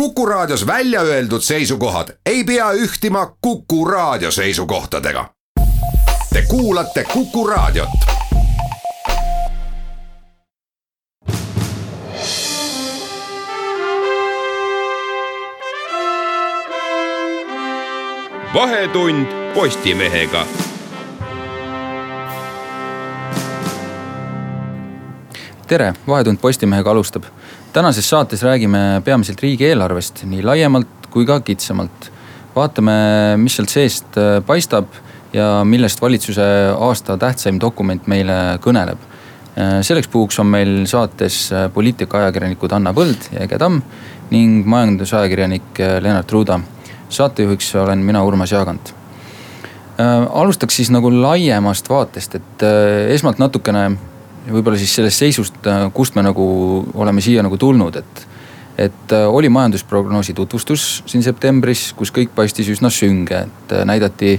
Kuku Raadios välja öeldud seisukohad ei pea ühtima Kuku Raadio seisukohtadega. Te kuulate Kuku Raadiot. vahetund Postimehega tere, Vahetund Postimehega alustab. Tänases saates räägime peamiselt riigieelarvest, nii laiemalt kui ka kitsamalt. vaatame, mis sealt seest äh, paistab ja millest valitsuse aasta tähtsaim dokument meile kõneleb. Äh, selleks puhuks on meil saates äh, poliitikaajakirjanikud Anna Põld ja Ege Tamm ning majandusajakirjanik Lennart Ruuda. saatejuhiks olen mina, Urmas Jaagant alustaks siis nagu laiemast vaatest, et esmalt natukene võib-olla siis sellest seisust, äh, kust me nagu oleme siia nagu tulnud, et. et äh, oli majandusprognoosi tutvustus siin septembris, kus kõik paistis üsna sünge, et äh, näidati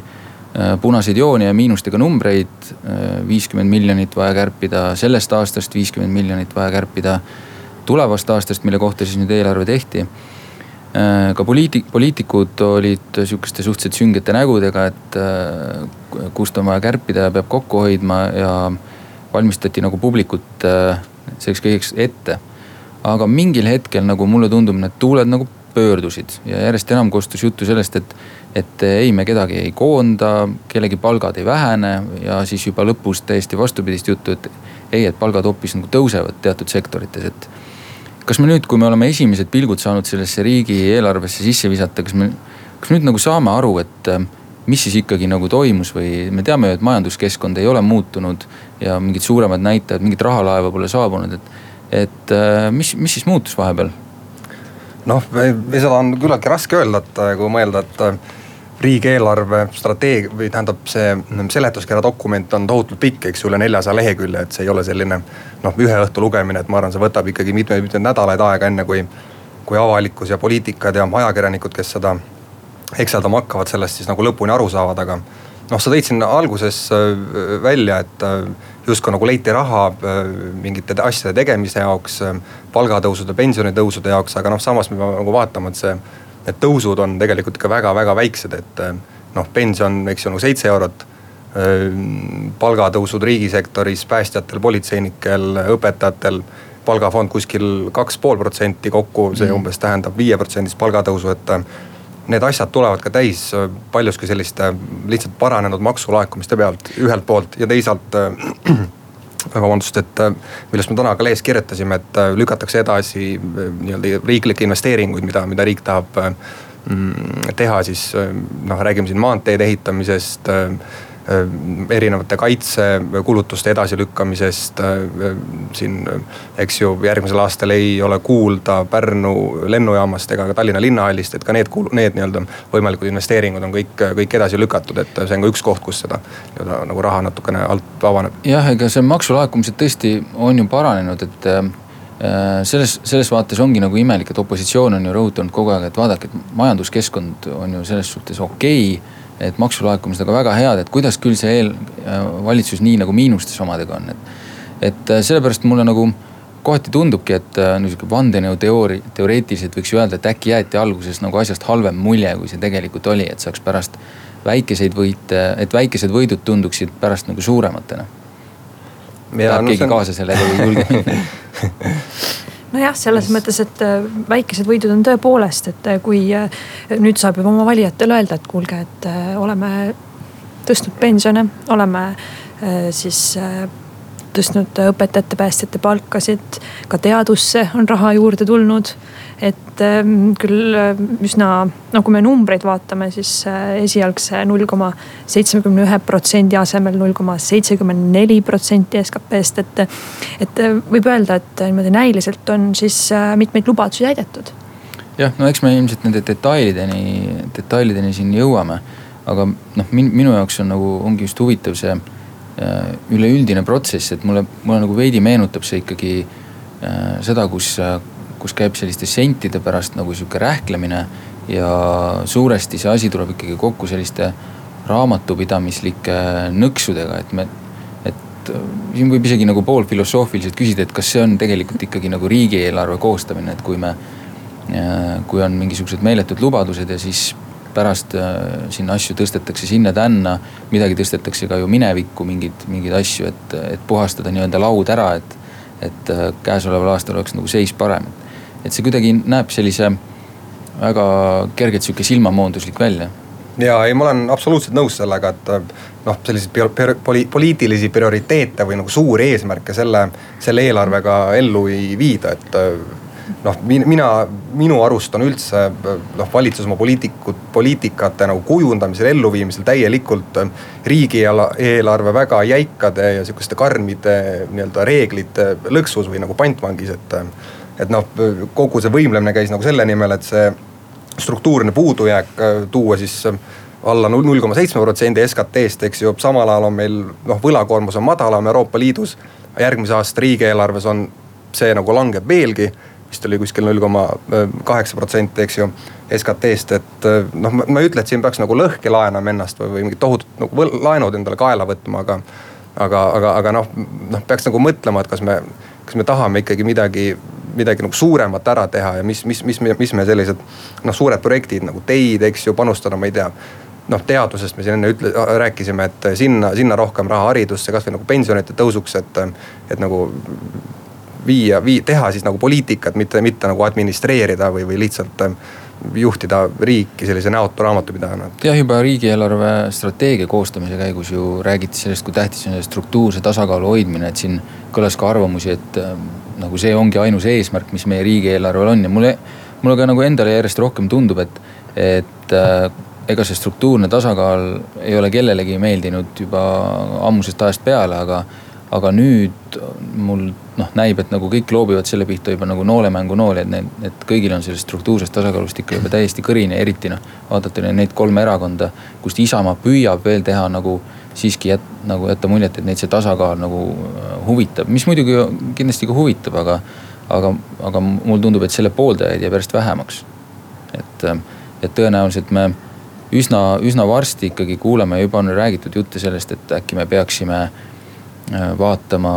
punaseid jooni ja miinustega numbreid. viiskümmend miljonit vaja kärpida sellest aastast, viiskümmend miljonit vaja kärpida tulevast aastast, mille kohta siis nüüd eelarve tehti ka poliitik, poliitikud olid sihukeste suhteliselt süngete nägudega, et kust on vaja kärpida ja peab kokku hoidma ja valmistati nagu publikut äh, selleks kõigeks ette. aga mingil hetkel nagu mulle tundub, need tuuled nagu pöördusid ja järjest enam kostus juttu sellest, et, et ei, me kedagi ei koonda, kellegi palgad ei vähene ja siis juba lõpus täiesti vastupidist juttu, et ei, et palgad hoopis nagu tõusevad teatud sektorites, et kas me nüüd, kui me oleme esimesed pilgud saanud sellesse riigieelarvesse sisse visata, kas me, kas nüüd nagu saame aru, et mis siis ikkagi nagu toimus või me teame ju, et majanduskeskkond ei ole muutunud ja mingid suuremad näitajad, mingit rahalaeva pole saabunud, et, et äh, mis, mis siis muutus vahepeal? noh, seda on küllaltki raske öelda, et äh, kui mõelda, et äh, riigieelarve strateegia või tähendab, see seletuskirja dokument on tohutult pikk, eks ju, üle neljasaja lehekülje, et see ei ole selline noh, ühe õhtu lugemine, et ma arvan, see võtab ikkagi mitmeid, mitmeid nädalaid aega, enne kui, kui avalikkus ja poliitikad ja ajakirjanikud, kes seda hekseldama hakkavad, sellest siis nagu lõpuni aru saavad, aga noh, sa tõid siin alguses äh, välja, et äh, justkui nagu leiti raha äh, mingite asjade tegemise jaoks, palgatõusude, pensionitõusude jaoks, aga noh, samas me peame nagu vaatama, et see, need tõusud on tegelikult ikka väga-väga väiksed, et noh, pension, eks ju, nagu seitse eurot. palgatõusud riigisektoris, päästjatel, politseinikel, õpetajatel palgafond kuskil kaks pool protsenti kokku, see mm. umbes tähendab viieprotsendist palgatõusu, et need asjad tulevad ka täis äh, paljuski selliste lihtsalt paranenud maksulaekumiste pealt ühelt poolt ja teisalt äh, vabandust, et äh, millest me täna ka lehes kirjutasime, et lükatakse edasi nii-öelda riiklikke investeeringuid, mida, mida riik tahab mm, teha, siis noh, räägime siin maanteede ehitamisest Äh, erinevate kaitsekulutuste edasilükkamisest. Äh, siin, eks ju, järgmisel aastal ei ole kuulda Pärnu lennujaamast ega ka Tallinna linnahallist, et ka need, need nii-öelda võimalikud investeeringud on kõik, kõik edasi lükatud, et see on ka üks koht, kus seda nii-öelda nagu raha natukene alt avaneb. jah, ega see maksulaekumised tõesti on ju paranenud, et äh, selles, selles vaates ongi nagu imelik, et opositsioon on ju rõhutanud kogu aeg, et vaadake, et majanduskeskkond on ju selles suhtes okei okay et maksulaekumised aga väga head, et kuidas küll see eel, valitsus nii nagu miinustes omadega on, et. et äh, sellepärast mulle nagu kohati tundubki, et äh, niisugune vandenõuteooria, teoreetiliselt võiks ju öelda, et äkki jäeti alguses nagu asjast halvem mulje, kui see tegelikult oli, et saaks pärast väikeseid võite, et väikesed võidud tunduksid pärast nagu suurematena. tahab no, keegi on... kaasa sellega või ei julge minna nojah, selles mõttes, et äh, väikesed võidud on tõepoolest, et äh, kui äh, nüüd saab juba oma valijatele öelda, et kuulge, et oleme tõstnud pensione, oleme siis tõstnud õpetajate, päästjate palkasid, ka teadusse on raha juurde tulnud et ähm, küll äh, üsna, no kui me numbreid vaatame, siis äh, esialgse null koma seitsmekümne ühe protsendi asemel null koma seitsekümmend neli protsenti SKP-st, et. et äh, võib öelda, et niimoodi näiliselt on siis mitmeid lubadusi täidetud. jah, no eks me ilmselt nende detailideni, detailideni siin jõuame. aga noh, minu jaoks on nagu, ongi just huvitav see üleüldine protsess, et mulle, mulle nagu veidi meenutab see ikkagi seda, kus kus käib selliste sentide pärast nagu sihuke rähklemine. ja suuresti see asi tuleb ikkagi kokku selliste raamatupidamislike nõksudega, et me, et siin võib isegi nagu poolfilosoofiliselt küsida, et kas see on tegelikult ikkagi nagu riigieelarve koostamine, et kui me kui on mingisugused meeletud lubadused ja siis pärast siin asju tõstetakse sinna-tänna. midagi tõstetakse ka ju minevikku mingeid, mingeid asju, et, et puhastada nii-öelda laud ära, et, et käesoleval aastal oleks nagu seis parem. et see kuidagi näeb sellise väga kergelt sihuke silmamoonduslik välja ja ei, ma olen absoluutselt nõus sellega, et noh, selliseid poli, poliitilisi prioriteete või nagu suuri eesmärke selle, selle eelarvega ellu ei viida, et noh, mina, minu arust on üldse noh, valitsus oma poliitikut, poliitikate nagu kujundamisel, elluviimisel täielikult riigieelarve väga jäikade ja sihukeste karmide nii-öelda reeglite lõksus või nagu pantvangis, et. et noh, kogu see võimlemine käis nagu selle nimel, et see struktuurne puudujääk äh, tuua siis äh, alla null koma seitsme protsendi SKT-st, eks ju, samal ajal on meil noh, võlakoormus on madalam Euroopa Liidus. järgmise aasta riigieelarves on see nagu langeb veelgi, vist oli kuskil null koma kaheksa protsenti, eks ju. SKT-st, et noh, ma ei ütle, et siin peaks nagu lõhki laenama ennast või, või mingid tohutud nagu laenud endale kaela võtma, aga. aga, aga, aga noh, noh peaks nagu mõtlema, et kas me, kas me tahame ikkagi midagi midagi nagu suuremat ära teha ja mis, mis, mis, mis me sellised noh, suured projektid nagu teid, eks ju, panustada, ma ei tea noh, teadusest me siin enne ütle-, rääkisime, et sinna, sinna rohkem raha haridusse, kasvõi nagu pensionite tõusuks, et, et nagu viia, vii-, teha siis nagu poliitikat, mitte, mitte nagu administreerida või, või lihtsalt juhtida riiki sellise näotu raamatupidajana. jah, juba riigieelarve strateegia koostamise käigus ju räägiti sellest, kui tähtis on struktuurse tasakaalu hoidmine, et siin kõlas ka arvamusi, et nagu see ongi ainus eesmärk, mis meie riigieelarvel on ja mulle, mulle ka nagu endale järjest rohkem tundub, et, et äh, ega see struktuurne tasakaal ei ole kellelegi meeldinud juba ammusest ajast peale, aga, aga nüüd mul noh, näib, et nagu kõik loobivad selle pihta juba nagu noolemängu nooli, et need, et kõigil on sellest struktuursest tasakaalust ikka juba täiesti kõrini, eriti noh. vaadata neid kolme erakonda, kust Isamaa püüab veel teha nagu siiski jät, nagu jätta muljet, et neid see tasakaal nagu äh, huvitab, mis muidugi kindlasti ka huvitab, aga. aga, aga mulle tundub, et selle pooldajaid jääb järjest vähemaks. et, äh, et tõenäoliselt me üsna, üsna varsti ikkagi kuuleme, juba on räägitud jutte sellest, et äkki me peaksime vaatama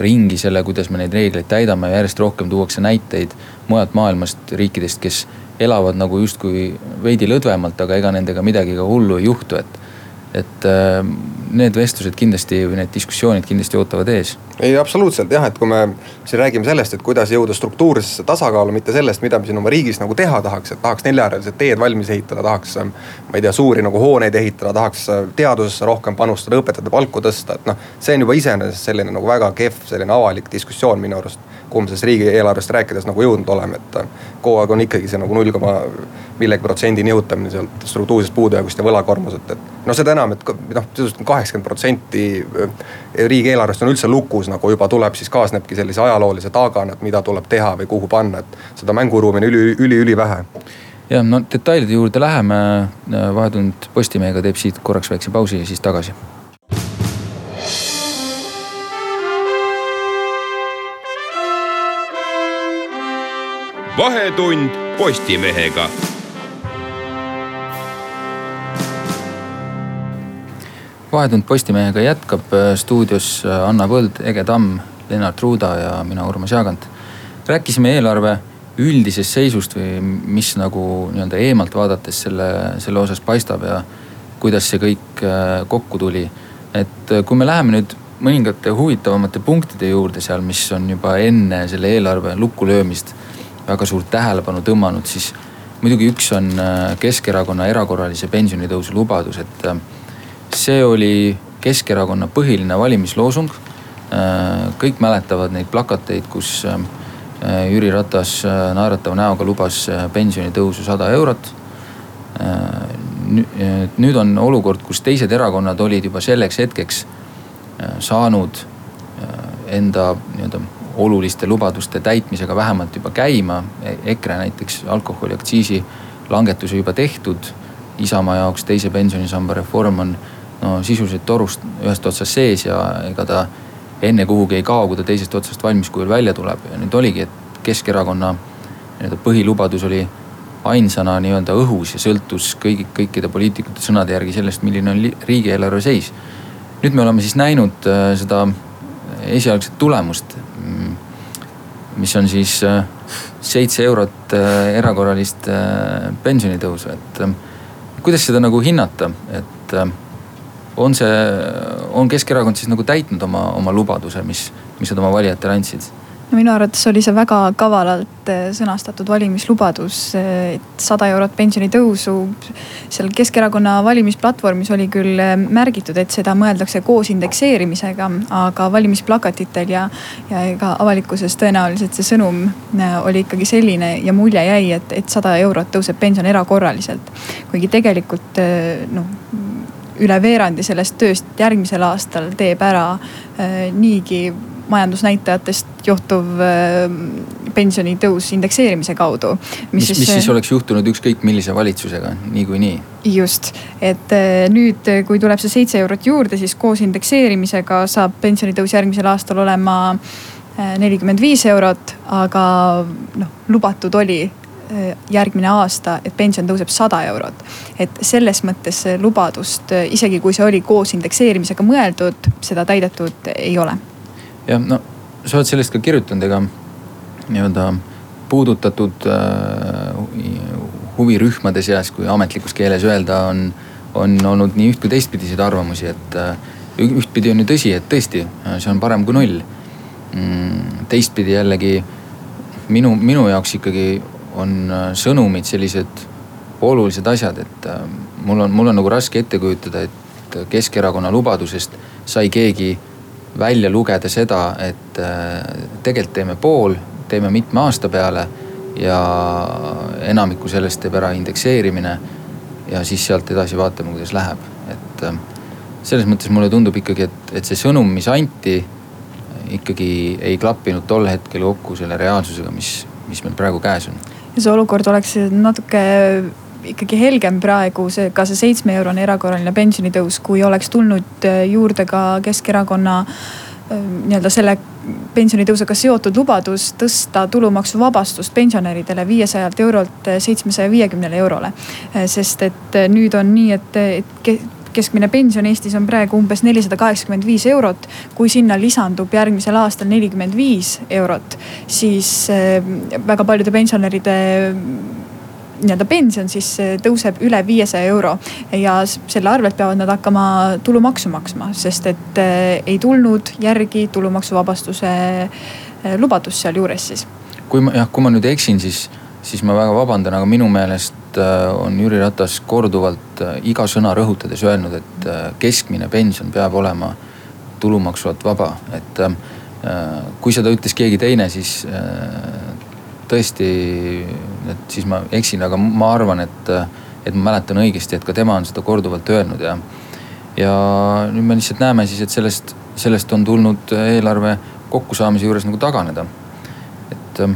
ringi selle, kuidas me neid reegleid täidame järjest rohkem tuuakse näiteid mujalt maailmast, riikidest, kes elavad nagu justkui veidi lõdvemalt, aga ega nendega midagi ka hullu ei juhtu, et et äh, need vestlused kindlasti või need diskussioonid kindlasti ootavad ees. Ei absoluutselt jah, et kui me siin räägime sellest, et kuidas jõuda struktuursesse tasakaalu, mitte sellest, mida me siin oma riigis nagu teha tahaks, et tahaks neljarealised teed valmis ehitada, tahaks. ma ei tea, suuri nagu hooneid ehitada, tahaks teadusesse rohkem panustada, õpetajate palku tõsta, et noh. see on juba iseenesest selline nagu väga kehv selline avalik diskussioon minu arust kuhu me sellest riigieelarvest rääkides nagu jõudnud oleme, et kogu aeg on ikkagi see nagu null koma millegi protsendi nihutamine sealt struktuursest puudujäägist ja võlakoormuselt, et. noh, seda enam, et noh, sisuliselt kaheksakümmend protsenti riigieelarvest on üldse lukus, nagu juba tuleb, siis kaasnebki sellise ajaloolise taagana, et mida tuleb teha või kuhu panna, et seda mänguruumi on üli, üli, ülivähe jah, no detailide juurde läheme, Vahetund Postimehega teeb siit korraks väikse pausi ja siis tagasi. Vahetund Postimehega. Vahetund Postimehega jätkab stuudios Anna Põld, Ege Tamm, Lennart Ruuda ja mina, Urmas Jaagant. rääkisime eelarve üldisest seisust või mis nagu nii-öelda eemalt vaadates selle, selle osas paistab ja kuidas see kõik äh, kokku tuli. et äh, kui me läheme nüüd mõningate huvitavamate punktide juurde seal, mis on juba enne selle eelarve lukku löömist väga suurt tähelepanu tõmmanud, siis muidugi üks on äh, Keskerakonna erakorralise pensionitõusu lubadus, et äh, see oli Keskerakonna põhiline valimisloosung. Äh, kõik mäletavad neid plakateid, kus Jüri Ratas naeratava näoga lubas pensionitõusu sada eurot. nüüd on olukord, kus teised erakonnad olid juba selleks hetkeks saanud enda nii-öelda oluliste lubaduste täitmisega vähemalt juba käima. EKRE näiteks alkoholiaktsiisi langetuse juba tehtud. Isamaa jaoks teise pensionisamba reform on no sisuliselt torust ühest otsast sees ja ega ta enne kuhugi ei kao, kui ta teisest otsast valmis kujul välja tuleb. ja nüüd oligi, et Keskerakonna nii-öelda põhilubadus oli ainsana nii-öelda õhus ja sõltus kõigi, kõikide poliitikute sõnade järgi sellest, milline on riigieelarve seis. nüüd me oleme siis näinud äh, seda esialgset tulemust mis on siis äh, seitse eurot äh, erakorralist pensionitõusu, et kuidas seda nagu hinnata, et on see, on Keskerakond siis nagu täitnud oma, oma lubaduse, mis, mis nad oma valijatele andsid? no minu arvates oli see väga kavalalt eh, sõnastatud valimislubadus, eh, et sada eurot pensionitõusu. seal Keskerakonna valimisplatvormis oli küll eh, märgitud, et seda mõeldakse koos indekseerimisega, aga valimisplakatitel ja, ja ega avalikkuses tõenäoliselt see sõnum oli ikkagi selline ja mulje jäi, et, et sada eurot tõuseb pension erakorraliselt. kuigi tegelikult noh üle veerandi sellest tööst järgmisel aastal teeb ära äh, niigi majandusnäitajatest johtuv äh, pensionitõus indekseerimise kaudu. mis, mis siis oleks juhtunud ükskõik millise valitsusega niikuinii? just, et äh, nüüd, kui tuleb see seitse eurot juurde, siis koos indekseerimisega saab pensionitõus järgmisel aastal olema äh, nelikümmend viis eurot, aga noh, lubatud oli järgmine aasta, et pension tõuseb sada eurot. et selles mõttes lubadust, isegi kui see oli koos indekseerimisega mõeldud, seda täidetud ei ole jah, no sa oled sellest ka kirjutanud, ega nii-öelda puudutatud äh, huvirühmade seas, kui ametlikus keeles öelda, on, on olnud nii üht kui teistpidiseid arvamusi, et äh, ühtpidi on ju tõsi, et tõesti, see on parem kui null mm,. teistpidi jällegi minu, minu jaoks ikkagi on äh, sõnumid sellised olulised asjad, et äh, mul on, mul on nagu raske ette kujutada, et Keskerakonna lubadusest sai keegi välja lugeda seda, et äh, tegelikult teeme pool, teeme mitme aasta peale ja enamiku sellest teeb ära indekseerimine. ja siis sealt edasi vaatame, kuidas läheb, et selles mõttes mulle tundub ikkagi, et, et see sõnum, mis anti, ikkagi ei klappinud tol hetkel kokku selle reaalsusega, mis, mis meil praegu käes on. Ja see olukord oleks natuke ikkagi helgem praegu see, ka see seitsme eurone erakorraline pensionitõus, kui oleks tulnud äh, juurde ka Keskerakonna äh, nii-öelda selle pensionitõusega seotud lubadus tõsta tulumaksuvabastust pensionäridele viiesajalt eurolt äh, seitsmesaja viiekümnele eurole. sest et nüüd on nii, et, et keskmine pension Eestis on praegu umbes nelisada kaheksakümmend viis eurot. kui sinna lisandub järgmisel aastal nelikümmend viis eurot, siis väga paljude pensionäride nii-öelda pension siis tõuseb üle viiesaja euro. ja selle arvelt peavad nad hakkama tulumaksu maksma, sest et eh, ei tulnud järgi tulumaksuvabastuse eh, lubadust sealjuures siis. kui ma jah, kui ma nüüd eksin, siis, siis ma väga vabandan, aga minu meelest eh, on Jüri Ratas korduvalt iga sõna rõhutades öelnud, et keskmine pension peab olema tulumaksu alt vaba, et kui seda ütles keegi teine, siis tõesti, et siis ma eksin, aga ma arvan, et, et ma mäletan õigesti, et ka tema on seda korduvalt öelnud ja. ja nüüd me lihtsalt näeme siis, et sellest, sellest on tulnud eelarve kokkusaamise juures nagu taganeda, et.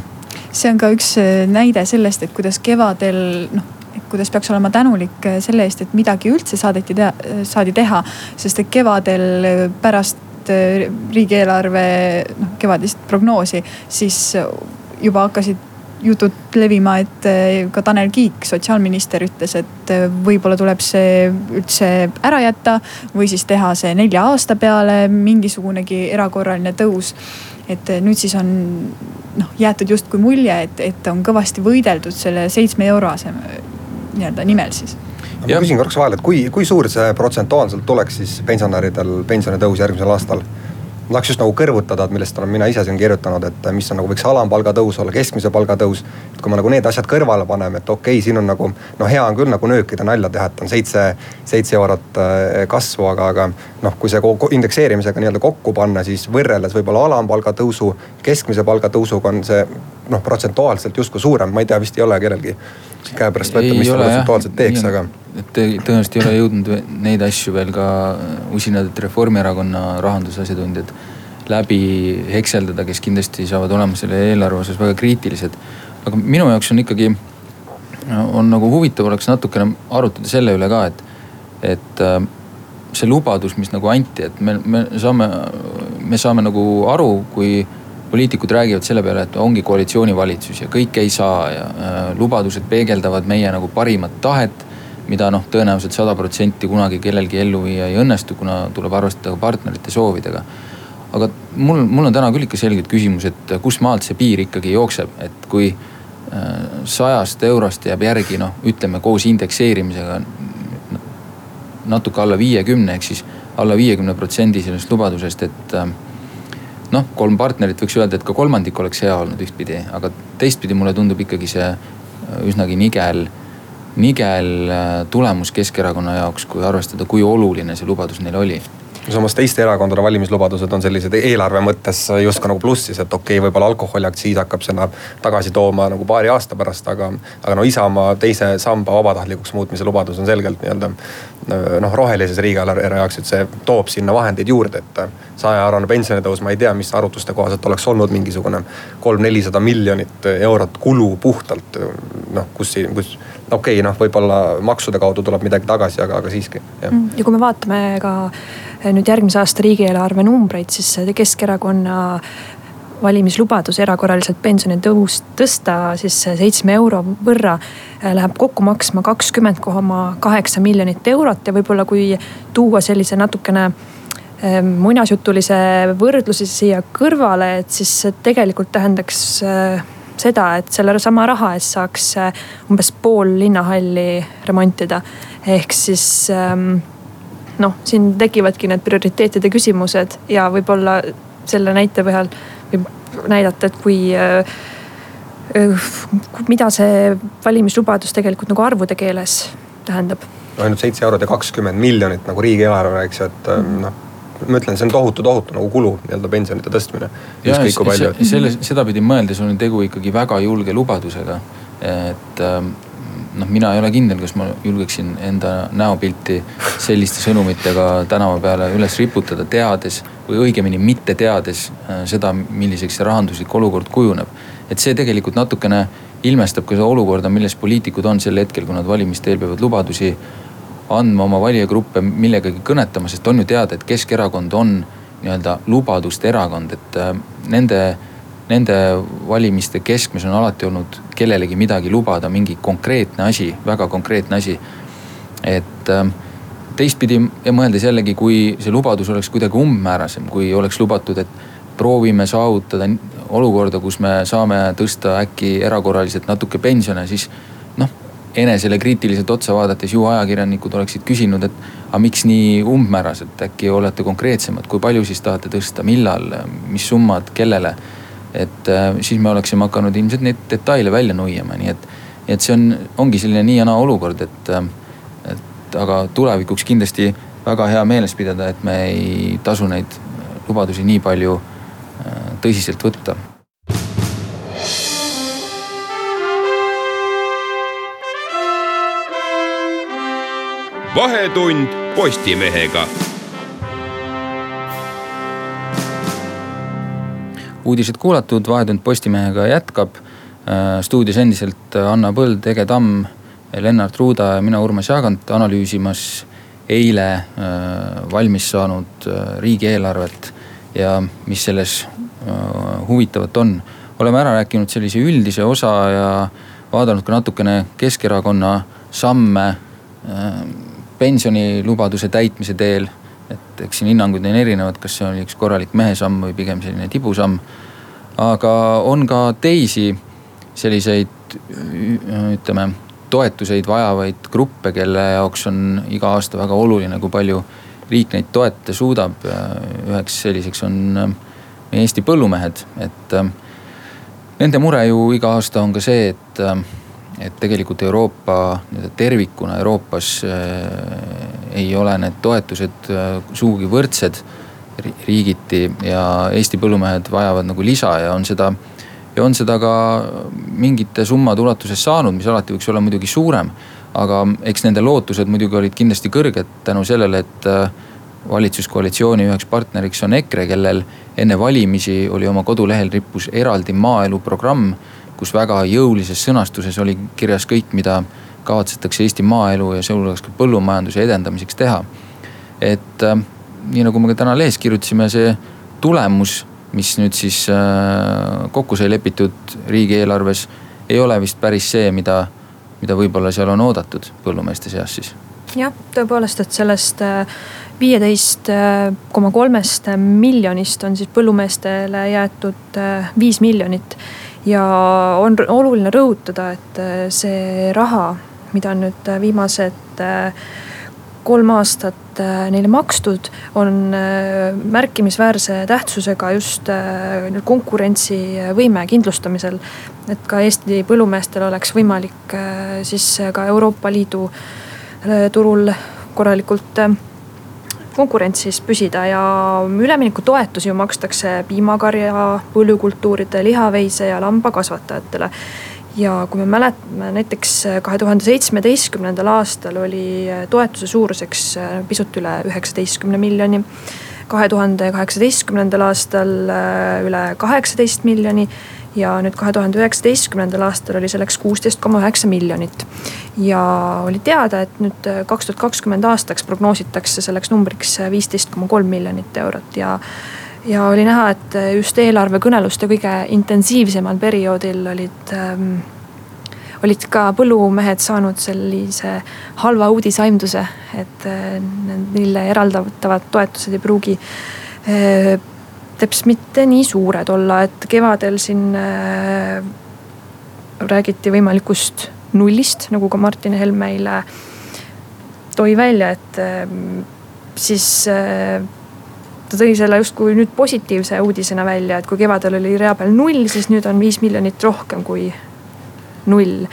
See on ka üks äh, näide sellest, et kuidas kevadel noh kuidas peaks olema tänulik äh, selle eest, et midagi üldse saadeti teha, saadi teha. sest et kevadel äh, pärast riigieelarve noh kevadist prognoosi, siis juba hakkasid jutud levima, et ka Tanel Kiik, sotsiaalminister, ütles, et võib-olla tuleb see üldse ära jätta või siis teha see nelja aasta peale mingisugunegi erakorraline tõus. Et eh, nüüd siis on noh jäetud justkui mulje, et, et on kõvasti võideldud selle seitsme euro aseme nii-öelda nimel siis ma küsin korraks vahele, et kui, kui suur see protsentuaalselt tuleks siis pensionäridel pensionitõus järgmisel aastal? Ma tahaks just nagu kõrvutada, et millest olen mina ise siin kirjutanud, et mis on nagu võiks alampalga tõus olla, keskmise palga tõus. et kui me nagu need asjad kõrvale paneme, et okei okay,, siin on nagu no hea on küll nagu nöökida nalja teha, et on seitse, seitse eurot äh, kasvu, aga, aga noh, kui see indekseerimisega nii-öelda kokku panna, siis võrreldes võib-olla alampalga tõusu, keskmise palga tõusuga on see noh, protsentuaalselt justkui suurem, ma ei tea, vist ei ole kellelgi käepärast võtta, mis ta protsentuaalselt teeks, aga. et tõenäoliselt ei ole jõudnud neid asju veel ka usinad Reformierakonna rahandusasjatundjad läbi hekseldada, kes kindlasti saavad olema selle eelarve osas väga kriitilised. aga minu jaoks on ikkagi, on nagu huvitav oleks natukene arutada selle üle ka, et, et äh, see lubadus, mis nagu anti, et me, me saame, me saame nagu aru, kui poliitikud räägivad selle peale, et ongi koalitsioonivalitsus ja kõike ei saa ja äh, lubadused peegeldavad meie nagu parimat tahet. mida noh, tõenäoliselt sada protsenti kunagi kellelgi ellu viia ei õnnestu, kuna tuleb arvestada partnerite soovidega. aga mul, mul on täna küll ikka selgelt küsimus, et kus maalt see piir ikkagi jookseb, et kui äh, sajast eurost jääb järgi noh, ütleme koos indekseerimisega natuke alla viiekümne, ehk siis alla viiekümne protsendi sellest lubadusest, et äh, noh, kolm partnerit võiks öelda, et ka kolmandik oleks hea olnud ühtpidi, aga teistpidi mulle tundub ikkagi see äh, üsnagi nigel, nigel tulemus Keskerakonna jaoks, kui arvestada, kui oluline see lubadus neil oli samas teiste erakondade valimislubadused on sellised eelarve mõttes justkui nagu plussis, et okei okay,, võib-olla alkoholiaktsiis hakkab seda tagasi tooma nagu paari aasta pärast, aga. aga no Isamaa teise samba vabatahtlikuks muutmise lubadus on selgelt nii-öelda noh, rohelises riigieelarve jaoks, et see toob sinna vahendeid juurde, et. sajaeurone pensionitõus, ma ei tea, mis arvutuste kohaselt oleks olnud mingisugune kolm-nelisada miljonit eurot kulu puhtalt noh, kus, kus okei okay,, noh, võib-olla maksude kaudu tuleb midagi tagasi, aga, aga siiski. Mm, ja kui me vaatame ka nüüd järgmise aasta riigieelarve numbreid, siis Keskerakonna valimislubadus erakorraliselt pensionitõus tõsta siis seitsme euro võrra läheb kokku maksma kakskümmend koma kaheksa miljonit eurot ja võib-olla kui tuua sellise natukene muinasjutulise võrdluse siia kõrvale, et siis tegelikult tähendaks seda, et selle sama raha eest saaks äh, umbes pool linnahalli remontida. ehk siis ähm, noh, siin tekivadki need prioriteetide küsimused ja võib-olla selle näite põhjal võib näidata, et kui äh, äh, mida see valimislubadus tegelikult nagu arvude keeles tähendab? ainult seitse eurot ja kakskümmend miljonit nagu riigieelarve, eks ju, et noh ma ütlen, see on tohutu, tohutu nagu kulu nii-öelda pensionite tõstmine. selle, sedapidi mõeldes on tegu ikkagi väga julge lubadusega. et ähm, noh, mina ei ole kindel, kas ma julgeksin enda näopilti selliste sõnumitega tänava peale üles riputada, teades või õigemini mitte teades äh, seda, milliseks see rahanduslik olukord kujuneb. et see tegelikult natukene ilmestab ka seda olukorda, milles poliitikud on sel hetkel, kui nad valimiste eel peavad lubadusi andma oma valijagruppe millegagi kõnetama, sest on ju teada, et Keskerakond on nii-öelda lubaduste erakond, et äh, nende, nende valimiste keskmes on alati olnud kellelegi midagi lubada, mingi konkreetne asi, väga konkreetne asi. et äh, teistpidi mõeldes jällegi, kui see lubadus oleks kuidagi umbmäärasem, kui oleks lubatud, et proovime saavutada olukorda, kus me saame tõsta äkki erakorraliselt natuke pensione, siis enesele kriitiliselt otsa vaadates ju ajakirjanikud oleksid küsinud, et aga miks nii umbmääraselt, äkki olete konkreetsemad, kui palju siis tahate tõsta, millal, mis summad, kellele. Et äh, siis me oleksime hakanud ilmselt neid detaile välja nuiama, nii et, et see on, ongi selline nii ja naa olukord, et, äh, et aga tulevikuks kindlasti väga hea meeles pidada, et me ei tasu neid lubadusi nii palju äh, tõsiselt võtta vahetund Postimehega. Uudised kuulatud, Vahetund Postimehega jätkab. Äh, stuudios endiselt Anna Põld, Ege Tamm, Lennart Ruuda ja mina, Urmas Jaagant analüüsimas eile äh, valmis saanud äh, riigieelarvet ja mis selles huvitavat on. oleme ära rääkinud sellise üldise osa ja vaadanud ka natukene Keskerakonna samme pensionilubaduse täitmise teel. Et eks siin hinnangud on erinevad, kas see oli üks korralik mehesamm või pigem selline tibusamm. aga on ka teisi selliseid ütleme toetuseid vajavaid gruppe, kelle jaoks on iga aasta väga oluline, kui palju riik neid toetada suudab. üheks selliseks on meie Eesti põllumehed, et nende mure ju iga aasta on ka see, et et tegelikult Euroopa tervikuna Euroopas äh, ei ole need toetused äh, sugugi võrdsed riigiti ja Eesti põllumehed vajavad nagu lisa ja on seda. ja on seda ka mingite summade ulatuses saanud, mis alati võiks olla muidugi suurem. aga eks nende lootused muidugi olid kindlasti kõrged tänu sellele, et äh, valitsuskoalitsiooni üheks partneriks on EKRE, kellel enne valimisi oli oma kodulehel rippus eraldi maaelu programm kus väga jõulises sõnastuses oli kirjas kõik, mida kavatsetakse Eesti maaelu ja sealhulgas ka põllumajanduse edendamiseks teha. et äh, nii nagu me ka täna lehes kirjutasime, see tulemus, mis nüüd siis äh, kokku sai lepitud riigieelarves, ei ole vist päris see, mida, mida võib-olla seal on oodatud põllumeeste seas siis jah, tõepoolest, et sellest viieteist koma kolmest miljonist on siis põllumeestele jäetud viis miljonit. Ja on oluline rõhutada, et see raha, mida on nüüd viimased kolm aastat neile makstud, on märkimisväärse tähtsusega just konkurentsivõime kindlustamisel. et ka Eesti põllumeestel oleks võimalik siis ka Euroopa Liidu turul korralikult konkurentsis püsida ja üleminekutoetusi ju makstakse piimakarja, põllukultuuride, lihaveise ja lambakasvatajatele. ja kui me mäletame, näiteks kahe tuhande seitsmeteistkümnendal aastal oli toetuse suuruseks pisut üle üheksateistkümne miljoni. kahe tuhande kaheksateistkümnendal aastal üle kaheksateist miljoni ja nüüd kahe tuhande üheksateistkümnendal aastal oli selleks kuusteist koma üheksa miljonit. ja oli teada, et nüüd äh, kaks tuhat kakskümmend aastaks prognoositakse selleks numbriks viisteist koma kolm miljonit eurot ja ja oli näha, et äh, just eelarvekõneluste kõige intensiivsemal perioodil olid ähm, olid ka põllumehed saanud sellise halva uudisaimduse, et äh, neile eraldatavad toetused ei pruugi äh, teps mitte nii suured olla, et kevadel siin äh, räägiti võimalikust nullist, nagu ka Martin Helme eile tõi välja, et äh, siis äh, ta tõi selle justkui nüüd positiivse uudisena välja, et kui kevadel oli rea peal null, siis nüüd on viis miljonit rohkem kui null.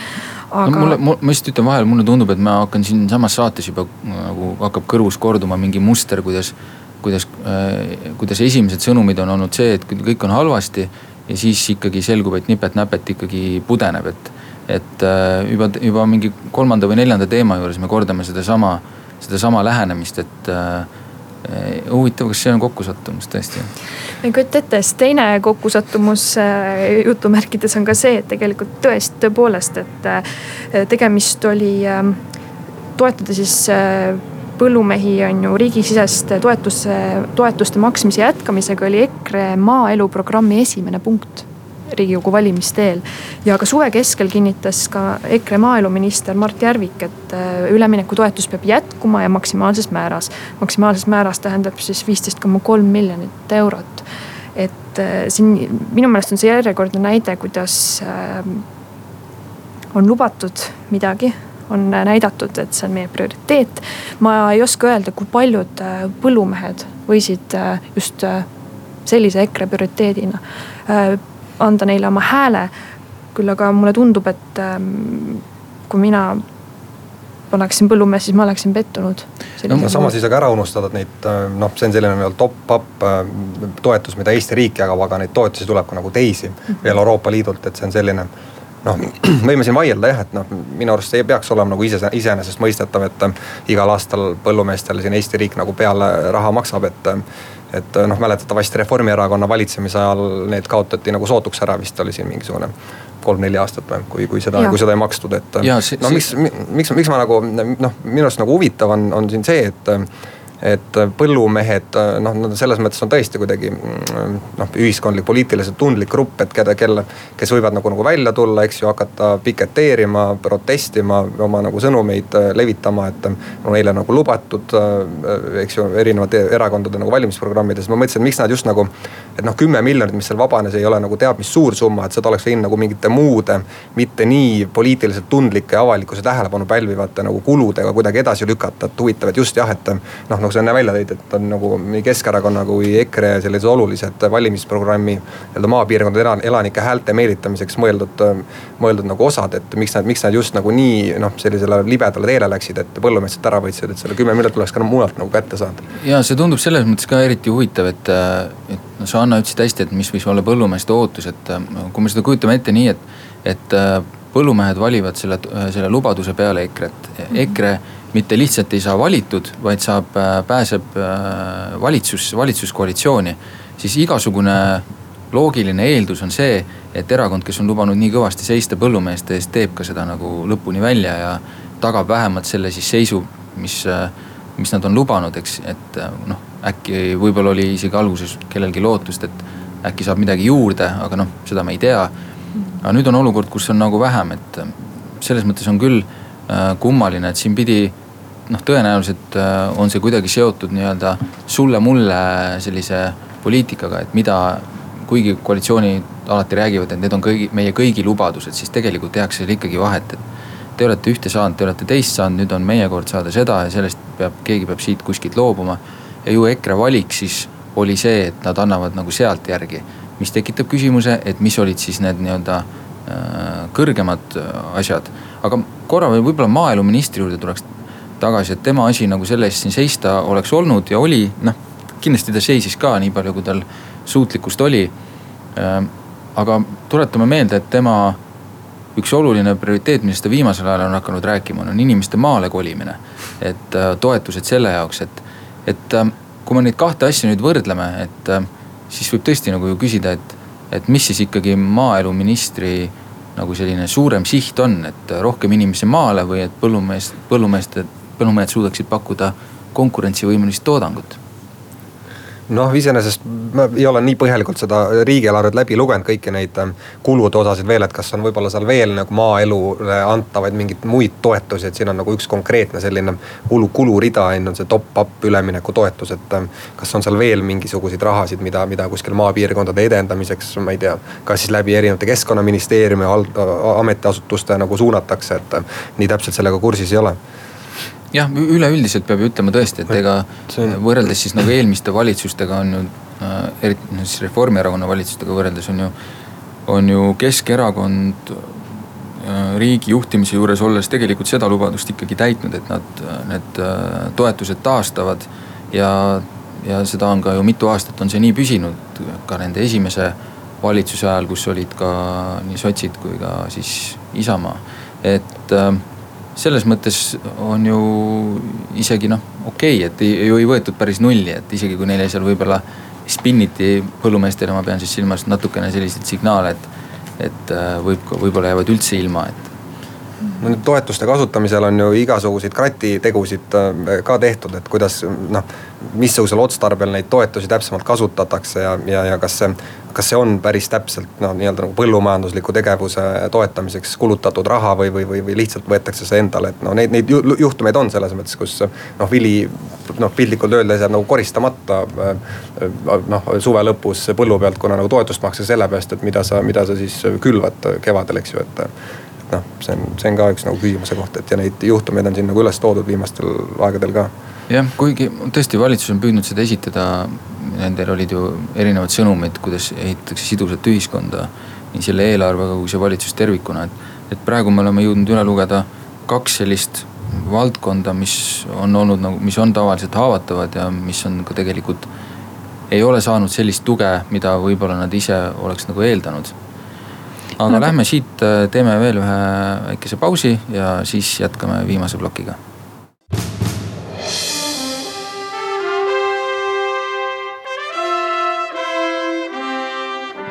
Aga... no mulle, ma lihtsalt ütlen vahele, mulle tundub, et ma hakkan siinsamas saates juba nagu hakkab kõrvus korduma mingi muster, kuidas kuidas, äh, kuidas esimesed sõnumid on olnud see, et kõik on halvasti. ja siis ikkagi selgub, et nipet-näpet ikkagi pudeneb, et, et äh, juba, juba mingi kolmanda või neljanda teema juures me kordame sedasama, sedasama lähenemist, et äh, huvitav, kas see on kokkusattumus tõesti? ma ei kujuta ette, sest teine kokkusattumus jutumärkides on ka see, et tegelikult tõesti, tõepoolest, et tegemist oli toetada siis põllumehi on ju riigisisest toetuse, toetuste maksmise jätkamisega oli EKRE maaelu programmi esimene punkt riigikogu valimiste eel. ja ka suve keskel kinnitas ka EKRE maaeluminister Mart Järvik, et äh, üleminekutoetus peab jätkuma ja maksimaalses määras. maksimaalses määras tähendab siis viisteist koma kolm miljonit eurot. et äh, siin minu meelest on see järjekordne näide, kuidas äh, on lubatud midagi on näidatud, et see on meie prioriteet. ma ei oska öelda, kui paljud äh, põllumehed võisid äh, just äh, sellise EKRE prioriteedina anda neile oma hääle. küll aga mulle tundub, et ähm, kui mina oleksin põllumees, siis ma oleksin pettunud. no samas ei saa ka ära unustada, et neid noh, see on selline nii-öelda top-up toetus, mida Eesti riik jagab, aga neid toetusi tuleb ka nagu teisi mm -hmm. veel Euroopa Liidult, et see on selline noh, võime siin vaielda jah, et noh, minu arust see ei peaks olema nagu ise, iseenesestmõistetav, et igal aastal põllumeestele siin Eesti riik nagu peale raha maksab, et. Et noh, mäletatavasti Reformierakonna valitsemise ajal need kaotati nagu sootuks ära, vist oli siin mingisugune kolm-neli aastat või, kui, kui seda, kui seda ei makstud, et. no miks, miks, miks ma nagu noh, minu arust nagu huvitav on, on siin see, et et põllumehed noh, nad selles mõttes on tõesti kuidagi mm, noh, ühiskondlik, poliitiliselt tundlik grupp, et keda, kelle, kes võivad nagu, nagu välja tulla, eks ju, hakata piketeerima, protestima, oma nagu sõnumeid äh, levitama, et on neile nagu lubatud, äh, eks ju, erinevate erakondade nagu valimisprogrammides. ma mõtlesin, et miks nad just nagu, et noh, kümme miljonit, mis seal vabanes, ei ole nagu teab mis suur summa, et seda oleks võinud nagu mingite muude, mitte nii poliitiliselt tundlike avalikkuse tähelepanu pälvivate nagu kuludega kuidagi edasi lükata, et huvitav, et just jah, et noh nagu sa enne välja tõid, et on nagu nii Keskerakonna kui EKRE sellised olulised valimisprogrammi nii-öelda maapiirkondade elanike häälte meelitamiseks mõeldud, mõeldud nagu osad, et miks nad, miks nad just nagu nii noh, sellisele libedale teele läksid, et põllumeestelt ära võtsid, et selle kümme miljonit tuleks ka mujalt nagu kätte saada. ja see tundub selles mõttes ka eriti huvitav, et, et noh, sa Anna ütlesid hästi, et mis võis olla põllumeeste ootus, et kui me seda kujutame ette nii, et, et põllumehed valivad selle, selle lubaduse peale EKRE-t. EKRE mitte lihtsalt ei saa valitud, vaid saab, äh, pääseb äh, valitsus, valitsuskoalitsiooni. siis igasugune loogiline eeldus on see, et erakond, kes on lubanud nii kõvasti seista põllumeeste eest, teeb ka seda nagu lõpuni välja ja tagab vähemalt selle siis seisu, mis, äh, mis nad on lubanud, eks, et noh, äkki võib-olla oli isegi alguses kellelgi lootust, et äkki saab midagi juurde, aga noh, seda me ei tea. aga nüüd on olukord, kus on nagu vähem, et selles mõttes on küll kummaline, et siin pidi noh, tõenäoliselt on see kuidagi seotud nii-öelda sulle-mulle sellise poliitikaga, et mida, kuigi koalitsioonid alati räägivad, et need on kõigi, meie kõigi lubadused, siis tegelikult tehakse seal ikkagi vahet, et te olete ühte saanud, te olete teist saanud, nüüd on meie kord saada seda ja sellest peab, keegi peab siit kuskilt loobuma. ja ju EKRE valik siis oli see, et nad annavad nagu sealt järgi, mis tekitab küsimuse, et mis olid siis need nii-öelda äh, kõrgemad äh, asjad. aga korra veel võib-olla maaeluministri juurde tuleks tagasi, et tema asi nagu selle eest siin seista oleks olnud ja oli, noh kindlasti ta seisis ka nii palju, kui tal suutlikkust oli. Äh, aga tuletame meelde, et tema üks oluline prioriteet, millest ta viimasel ajal on hakanud rääkima, on inimeste maale kolimine. et äh, toetused selle jaoks, et, et äh, kui me neid kahte asja nüüd võrdleme, et äh, siis võib tõesti nagu ju küsida, et, et mis siis ikkagi maaeluministri nagu selline suurem siht on, et rohkem inimesi maale või et põllumees, põllumeeste, põllumehed suudaksid pakkuda konkurentsivõimelist toodangut. Noh, iseenesest ma ei ole nii põhjalikult seda riigieelarvet läbi lugenud, kõiki neid ähm, kulude osasid veel, et kas on võib-olla seal veel nagu maaelule antavaid mingeid muid toetusi, et siin on nagu üks konkreetne selline kulu, kulurida on, on see top-up üleminekutoetus, et ähm, kas on seal veel mingisuguseid rahasid, mida, mida kuskil maapiirkondade edendamiseks, ma ei tea, kas siis läbi erinevate keskkonnaministeeriumi ametiasutuste nagu suunatakse, et ähm, nii täpselt sellega kursis ei ole jah, üleüldiselt peab ju ütlema tõesti, et ega võrreldes siis nagu eelmiste valitsustega on ju äh,, eriti noh siis Reformierakonna valitsustega võrreldes on ju, on ju Keskerakond äh, riigi juhtimise juures olles tegelikult seda lubadust ikkagi täitnud, et nad need äh, toetused taastavad. ja, ja seda on ka ju mitu aastat on see nii püsinud, ka nende esimese valitsuse ajal, kus olid ka nii sotsid kui ka siis Isamaa, et äh, selles mõttes on ju isegi noh, okei okay,, et ei, ju ei võetud päris nulli, et isegi kui neile seal võib-olla spinniti põllumeestele, ma pean siis silmas natukene selliseid signaale, et, et äh, võib, võib-olla jäävad üldse ilma, et no nüüd toetuste kasutamisel on ju igasuguseid kratitegusid äh, ka tehtud, et kuidas noh, missugusel otstarbel neid toetusi täpsemalt kasutatakse ja, ja, ja kas see kas see on päris täpselt noh, nii-öelda nagu põllumajandusliku tegevuse toetamiseks kulutatud raha või, või, või, või lihtsalt võetakse see endale, et no neid, neid juhtumeid on selles mõttes, kus noh, vili noh, piltlikult öeldes jääb nagu koristamata. noh, suve lõpus põllu pealt, kuna nagu toetust makstakse selle peast, et mida sa, mida sa siis külvad kevadel, eks ju, et noh, see on, see on ka üks nagu küsimuse koht, et ja neid juhtumeid on siin nagu üles toodud viimastel aegadel ka jah, kuigi tõesti valitsus on püüdnud seda esitada, nendel olid ju erinevad sõnumid, kuidas ehitatakse sidusat ühiskonda. nii selle eelarvega kui see valitsus tervikuna, et, et praegu me oleme jõudnud üle lugeda kaks sellist valdkonda, mis on olnud nagu, mis on tavaliselt haavatavad ja mis on ka tegelikult. ei ole saanud sellist tuge, mida võib-olla nad ise oleks nagu eeldanud. aga no, lähme siit, teeme veel ühe väikese pausi ja siis jätkame viimase plokiga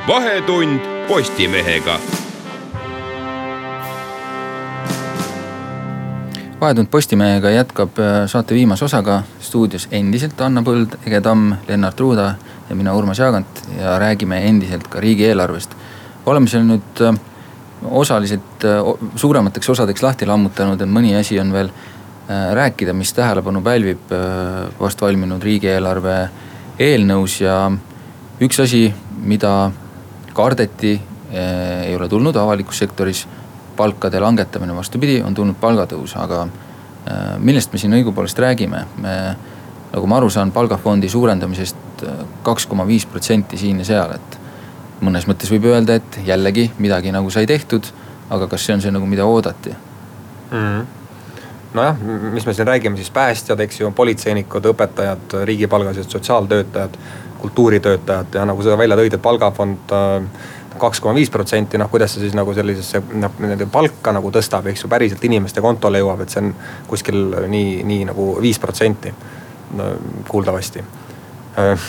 vahetund Postimehega. vahetund Postimehega jätkab äh, saate viimase osaga stuudios endiselt Anna Põld, Ege Tamm, Lennart Ruuda ja mina, Urmas Jaagant ja räägime endiselt ka riigieelarvest. oleme seal nüüd äh, osaliselt äh, suuremateks osadeks lahti lammutanud, et mõni asi on veel rääkida, mis tähelepanu pälvib vast valminud riigieelarve eelnõus ja üks asi, mida kardeti, eh, ei ole tulnud avalikus sektoris. palkade langetamine, vastupidi, on tulnud palgatõus, aga eh, millest me siin õigupoolest räägime? me, nagu ma aru saan, palgafondi suurendamisest eh, kaks koma viis protsenti siin ja seal, et mõnes mõttes võib öelda, et jällegi midagi nagu sai tehtud, aga kas see on see nagu, mida oodati mm? -hmm nojah, mis me siin räägime siis päästjad, eks ju, politseinikud, õpetajad, riigipalgalised sotsiaaltöötajad kultuuritöötajad ja nagu sa välja tõid, et palgafond äh, kaks koma viis protsenti, noh kuidas see siis nagu sellisesse noh, nende palka nagu tõstab, eks ju, päriselt inimeste kontole jõuab, et see on kuskil nii, nii nagu viis protsenti kuuldavasti. Äh,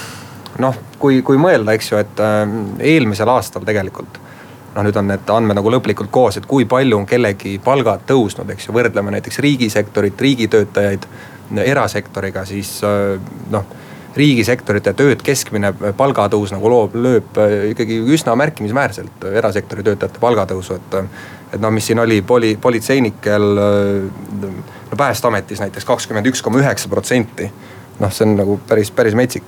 noh, kui, kui mõelda, eks ju, et äh, eelmisel aastal tegelikult noh, nüüd on need andmed nagu lõplikult koos, et kui palju on kellegi palgad tõusnud, eks ju, võrdleme näiteks riigisektorit, riigitöötajaid erasektoriga, siis noh riigisektorite tööd keskmine palgatõus nagu loob, lööb äh, ikkagi üsna märkimisväärselt erasektori töötajate palgatõusu, et. et noh, mis siin oli poli, politseinikel, äh, no Päästeametis näiteks kakskümmend üks koma üheksa protsenti. noh, see on nagu päris, päris metsik.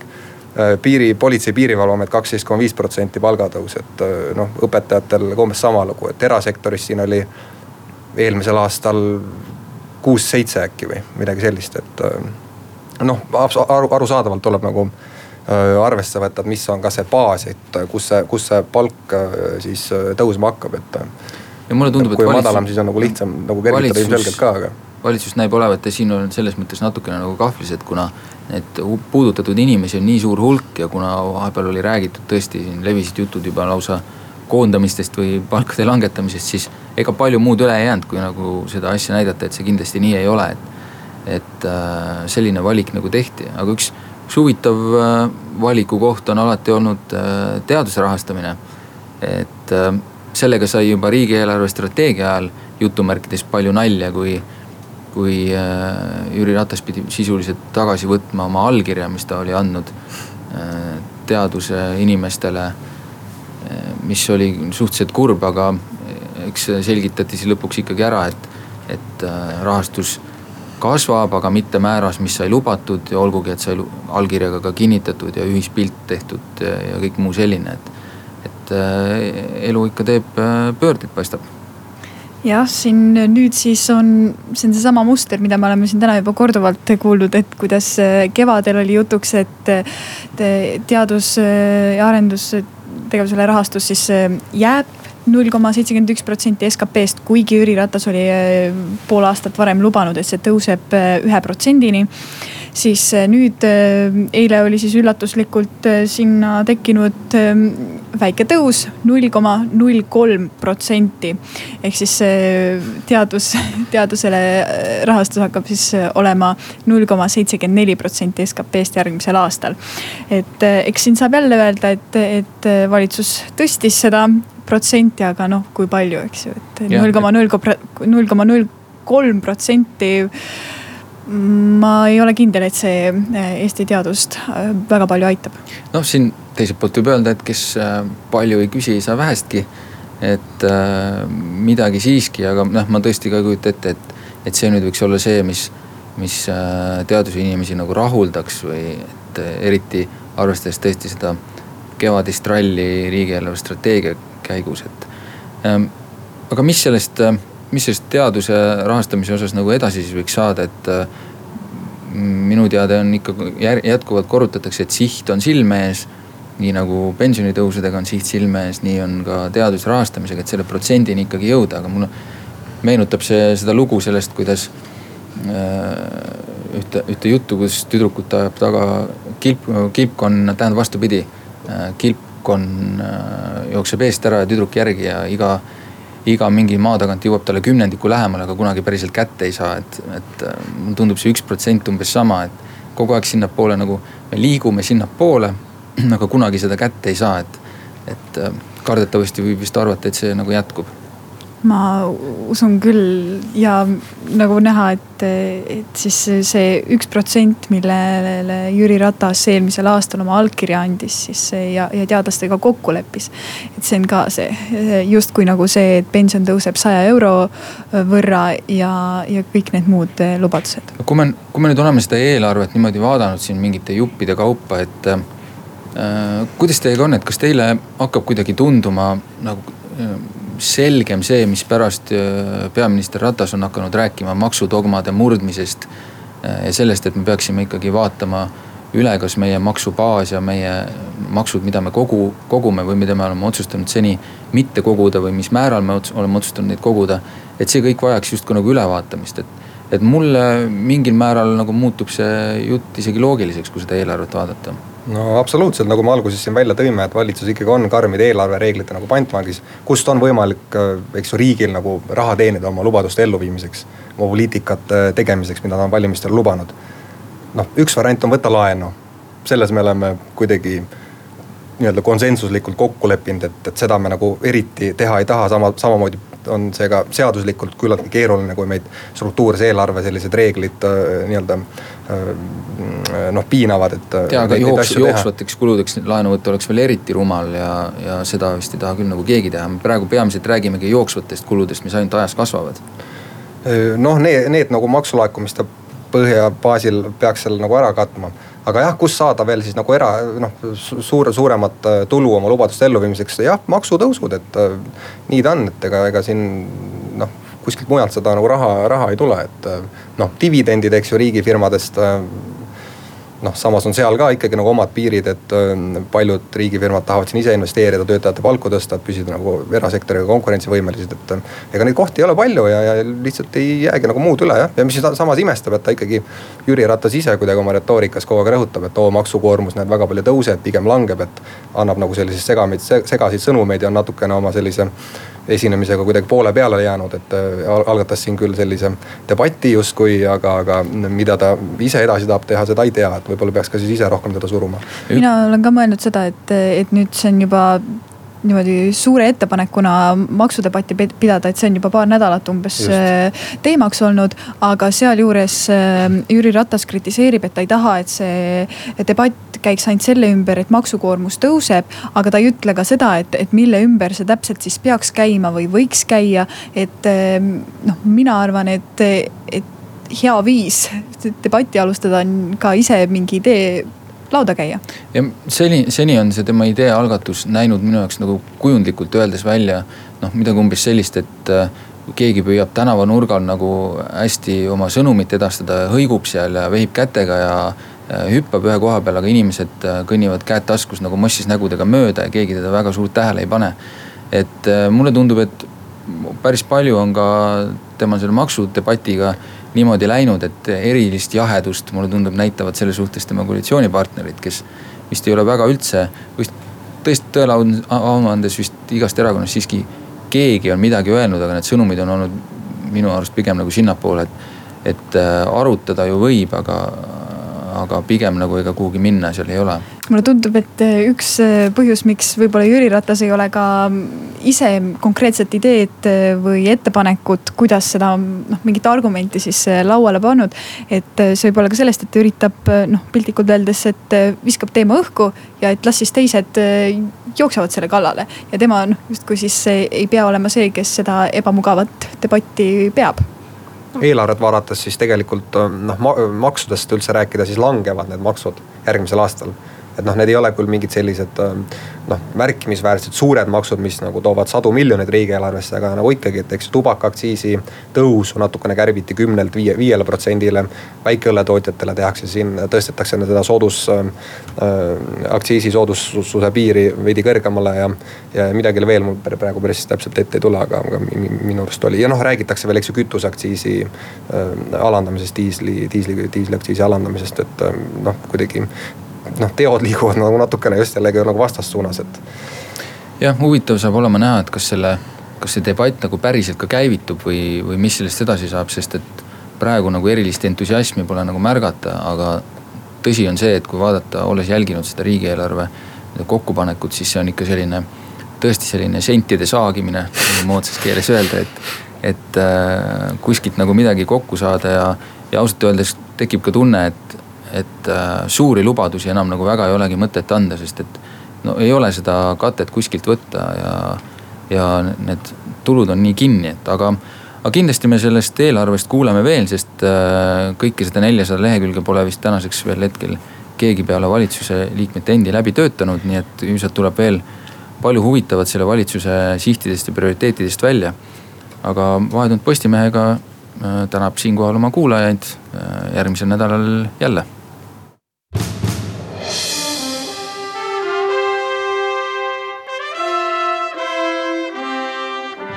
Äh, piiri, politsei, piirivalveamet kaksteist koma viis protsenti palgatõus, et äh, noh, õpetajatel umbes sama lugu, et erasektoris siin oli eelmisel aastal kuus-seitse äkki või midagi sellist, et noh, aru, arusaadavalt tuleb nagu arvesse võtta, et mis on ka see baas, et kus see, kus see palk siis tõusma hakkab, et. ja mulle tundub, et. kui valitsus, madalam, siis on nagu lihtsam nagu kergitada ilmselgelt ka, aga. valitsus näib olevat ja siin on selles mõttes natukene nagu kahvlis, et kuna neid puudutatud inimesi on nii suur hulk ja kuna vahepeal oli räägitud tõesti, siin levisid jutud juba lausa koondamistest või palkade langetamisest, siis ega palju muud üle ei jäänud, kui nagu seda asja näidata, et see kindlasti nii ei ole, et. Et äh, selline valik nagu tehti, aga üks üks huvitav äh, valikukoht on alati olnud äh, teaduse rahastamine. et sellega sai juba riigieelarve strateegia ajal jutumärkides palju nalja, kui, kui Jüri Ratas pidi sisuliselt tagasi võtma oma allkirja, mis ta oli andnud teaduse inimestele. mis oli suhteliselt kurb, aga eks selgitati siis lõpuks ikkagi ära, et, et rahastus kasvab, aga mitte määras, mis sai lubatud ja olgugi, et sai allkirjaga ka kinnitatud ja ühispilt tehtud ja, kõik muu selline, et. et äh, elu ikka teeb äh, pöördeid, paistab jah, siin nüüd siis on, see on seesama muster, mida me oleme siin täna juba korduvalt kuulnud, et kuidas äh, kevadel oli jutuks, et teadus- ja arendustegevusele rahastus siis jääb null koma seitsekümmend üks protsenti SKP-st, kuigi Jüri Ratas oli äh, pool aastat varem lubanud, et see tõuseb äh, ühe protsendini. siis äh, nüüd eile oli siis üllatuslikult sinna tekkinud väike tõus, null koma null kolm protsenti. ehk siis teadus, teadusele rahastus hakkab siis olema null koma seitsekümmend neli protsenti SKP-st järgmisel aastal. et eks siin saab jälle öelda, et, et valitsus tõstis seda protsenti, aga noh, kui palju, eks ju, et null koma null, null koma null kolm protsenti ma ei ole kindel, et see eh, Eesti teadust eh, väga palju aitab. noh, siin teiselt poolt võib öelda, et kes eh, palju ei küsi, ei saa vähestki. et äh, midagi siiski, aga noh, ma tõesti ka ei kujuta ette, et, et see nüüd võiks olla see, mis, mis äh, teaduse inimesi nagu rahuldaks või et eriti arvestades tõesti seda kevadist ralli riigieelarve strateegia käigus, et ähm,. aga mis sellest, äh, mis sellest teaduse rahastamise osas nagu edasi siis võiks saada, et äh, minu teada on ikka jätkuvalt korrutatakse, et siht on silme ees. nii nagu pensionitõusudega on siht silme ees, nii on ka teaduse rahastamisega, et selle protsendini ikkagi jõuda, aga mulle meenutab see seda lugu sellest, kuidas äh, ühte, ühte juttu, kus tüdrukut ajab taga kilp, kilpkonn, tähendab vastupidi. kilp tüdruk on, äh, jookseb eest ära ja tüdruk järgi ja iga, iga mingi maa tagant jõuab talle kümnendiku lähemale, aga kunagi päriselt kätte ei saa, et, et äh, mulle tundub see üks protsent umbes sama, et kogu aeg sinnapoole nagu me liigume sinnapoole, aga kunagi seda kätte ei saa, et, et äh, kardetavasti võib vist arvata, et see nagu jätkub ma usun küll ja nagu näha, et, et siis see üks protsent, millele Jüri Ratas eelmisel aastal oma allkirja andis, siis ja, ja teadlastega kokku leppis. et see on ka see justkui nagu see, et pension tõuseb saja euro võrra ja, ja kõik need muud lubadused. kui me, kui me nüüd oleme seda eelarvet niimoodi vaadanud siin mingite juppide kaupa, et äh, kuidas teiega on, et kas teile hakkab kuidagi tunduma nagu äh, selgem see, mispärast äh, peaminister Ratas on hakanud rääkima maksudogmade murdmisest. Äh, ja sellest, et me peaksime ikkagi vaatama üle, kas meie maksubaas ja meie maksud, mida me kogu, kogume või mida me oleme otsustanud seni mitte koguda või mis määral me oleme otsustanud neid koguda. et see kõik vajaks justkui nagu ülevaatamist, et, et mulle mingil määral nagu muutub see jutt isegi loogiliseks, kui seda eelarvet vaadata no absoluutselt, nagu me alguses siin välja tõime, et valitsus ikkagi on karmide eelarvereeglite nagu pantvangis. kust on võimalik, äh, eks ju, riigil nagu raha teenida oma lubaduste elluviimiseks, oma poliitikate tegemiseks, mida ta on valimistel lubanud. noh, üks variant on võtta laenu, selles me oleme kuidagi nii-öelda konsensuslikult kokku leppinud, et, et seda me nagu eriti teha ei taha, sama, samamoodi on see ka seaduslikult küllaltki keeruline, kui meid struktuurse eelarve sellised reeglid äh, nii-öelda äh, noh piinavad, et. ja, aga jooks, jooksvateks kuludeks laenu võtta oleks veel eriti rumal ja, ja seda vist ei taha küll nagu keegi teha, me praegu peamiselt räägimegi jooksvatest kuludest, mis ainult ajas kasvavad. Noh, need, need nagu maksulaekumiste põhja baasil peaks selle nagu ära katma aga jah, kust saada veel siis nagu era, noh suure, suuremat äh, tulu oma lubaduste elluviimiseks, jah, maksutõusud, et äh, nii ta on, et ega, ega siin noh, kuskilt mujalt seda nagu raha, raha ei tule, et äh, noh, dividendid, eks ju, riigifirmadest noh, samas on seal ka ikkagi nagu omad piirid, et paljud riigifirmad tahavad siin ise investeerida, töötajate palku tõsta, et püsida nagu erasektoriga konkurentsivõimelised, et. ega neid kohti ei ole palju ja, ja lihtsalt ei jäägi nagu muud üle jah, ja mis samas imestab, et ta ikkagi. Jüri Ratas ise kuidagi oma retoorikas kogu aeg rõhutab, et oo maksukoormus näed väga palju tõuseb, pigem langeb, et. annab nagu selliseid segameid, segaseid sõnumeid ja on natukene oma sellise esinemisega kuidagi poole peale jäänud, et äh, algatas siin küll sellise debati justkui, aga, aga mida ta ise edasi tahab teha, seda ei tea, et võib-olla peaks ka siis ise rohkem teda suruma. mina olen ka mõelnud seda, et, et nüüd see on juba niimoodi suure ettepanekuna maksudebatti pidada, et see on juba paar nädalat umbes Just. Äh, teemaks olnud. aga sealjuures äh, Jüri Ratas kritiseerib, et ta ei taha, et see debatt käiks ainult selle ümber, et maksukoormus tõuseb. aga ta ei ütle ka seda, et, et mille ümber see täpselt siis peaks käima või võiks käia. et äh, noh, mina arvan, et, et hea viis debatti alustada on ka ise mingi idee lauda käia. ja seni, seni on see tema idee algatus näinud minu jaoks nagu kujundlikult öeldes välja noh, midagi umbes sellist, et äh, keegi püüab tänavanurgal nagu hästi oma sõnumit edastada, hõigub seal ja vehib kätega ja hüppab ühe koha peal, aga inimesed äh, kõnnivad käed taskus nagu mossis nägudega mööda ja keegi teda väga suurt tähele ei pane. et äh, mulle tundub, et päris palju on ka tema selle maksudebatiga niimoodi läinud, et erilist jahedust, mulle tundub, näitavad selle suhtes tema koalitsioonipartnerid, kes vist ei ole väga üldse, tõesti tõele andes vist igast erakonnast siiski keegi on midagi öelnud, aga need sõnumid on olnud minu arust pigem nagu sinnapoole, et, et äh, arutada ju võib, aga, aga pigem nagu ega kuhugi minna seal ei ole. Mulle tundub, et äh, üks äh, põhjus, miks võib-olla Jüri Ratas ei ole ka ise konkreetset ideed äh, või ettepanekut, kuidas seda noh, mingit argumenti siis lauale pannud. et see võib olla ka sellest, et ta üritab noh piltlikult öeldes, et viskab teema õhku ja et las siis teised jooksevad selle kallale. ja tema noh justkui siis ei pea olema see, kes seda ebamugavat debatti peab eelarvet vaadates siis tegelikult noh maksudest üldse rääkida, siis langevad need maksud järgmisel aastal et noh, need ei ole küll mingid sellised ähm, noh, märkimisväärselt suured maksud, mis nagu toovad sadu miljoneid riigieelarvesse, aga nagu ikkagi, et eks tubakaaktsiisi tõusu natukene kärbiti kümnelt viie, viiele protsendile. väikeõlletootjatele tehakse siin, tõstetakse seda soodus äh,, aktsiisi soodustuse piiri veidi kõrgemale ja, ja midagi veel mul praegu päris täpselt ette ei tule, aga, aga minu arust oli ja noh, räägitakse veel, eks ju, kütuseaktsiisi äh, alandamisest, diisli, diisli, diisliaktsiisi alandamisest, et äh, noh, kuidagi noh, teod liiguvad nagu natukene just jällegi nagu vastassuunas, et. jah, huvitav saab olema näha, et kas selle, kas see debatt nagu päriselt ka käivitub või, või mis sellest edasi saab, sest et praegu nagu erilist entusiasmi pole nagu märgata, aga tõsi on see, et kui vaadata, olles jälginud seda riigieelarve kokkupanekut, siis see on ikka selline, tõesti selline sentide saagimine, moodsas keeles öelda, et, et äh, kuskilt nagu midagi kokku saada ja, ja ausalt öeldes tekib ka tunne, et et äh, suuri lubadusi enam nagu väga ei olegi mõtet anda, sest et no ei ole seda katet kuskilt võtta ja, ja need tulud on nii kinni, et aga, aga kindlasti me sellest eelarvest kuuleme veel, sest äh, kõike seda neljasada lehekülge pole vist tänaseks veel hetkel keegi peale valitsuse liikmete endi läbi töötanud, nii et ilmselt tuleb veel palju huvitavat selle valitsuse sihtidest ja prioriteetidest välja. aga Vahetund Postimehega äh, tänab siinkohal oma kuulajaid järgmisel nädalal jälle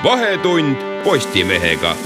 vahetund Postimehega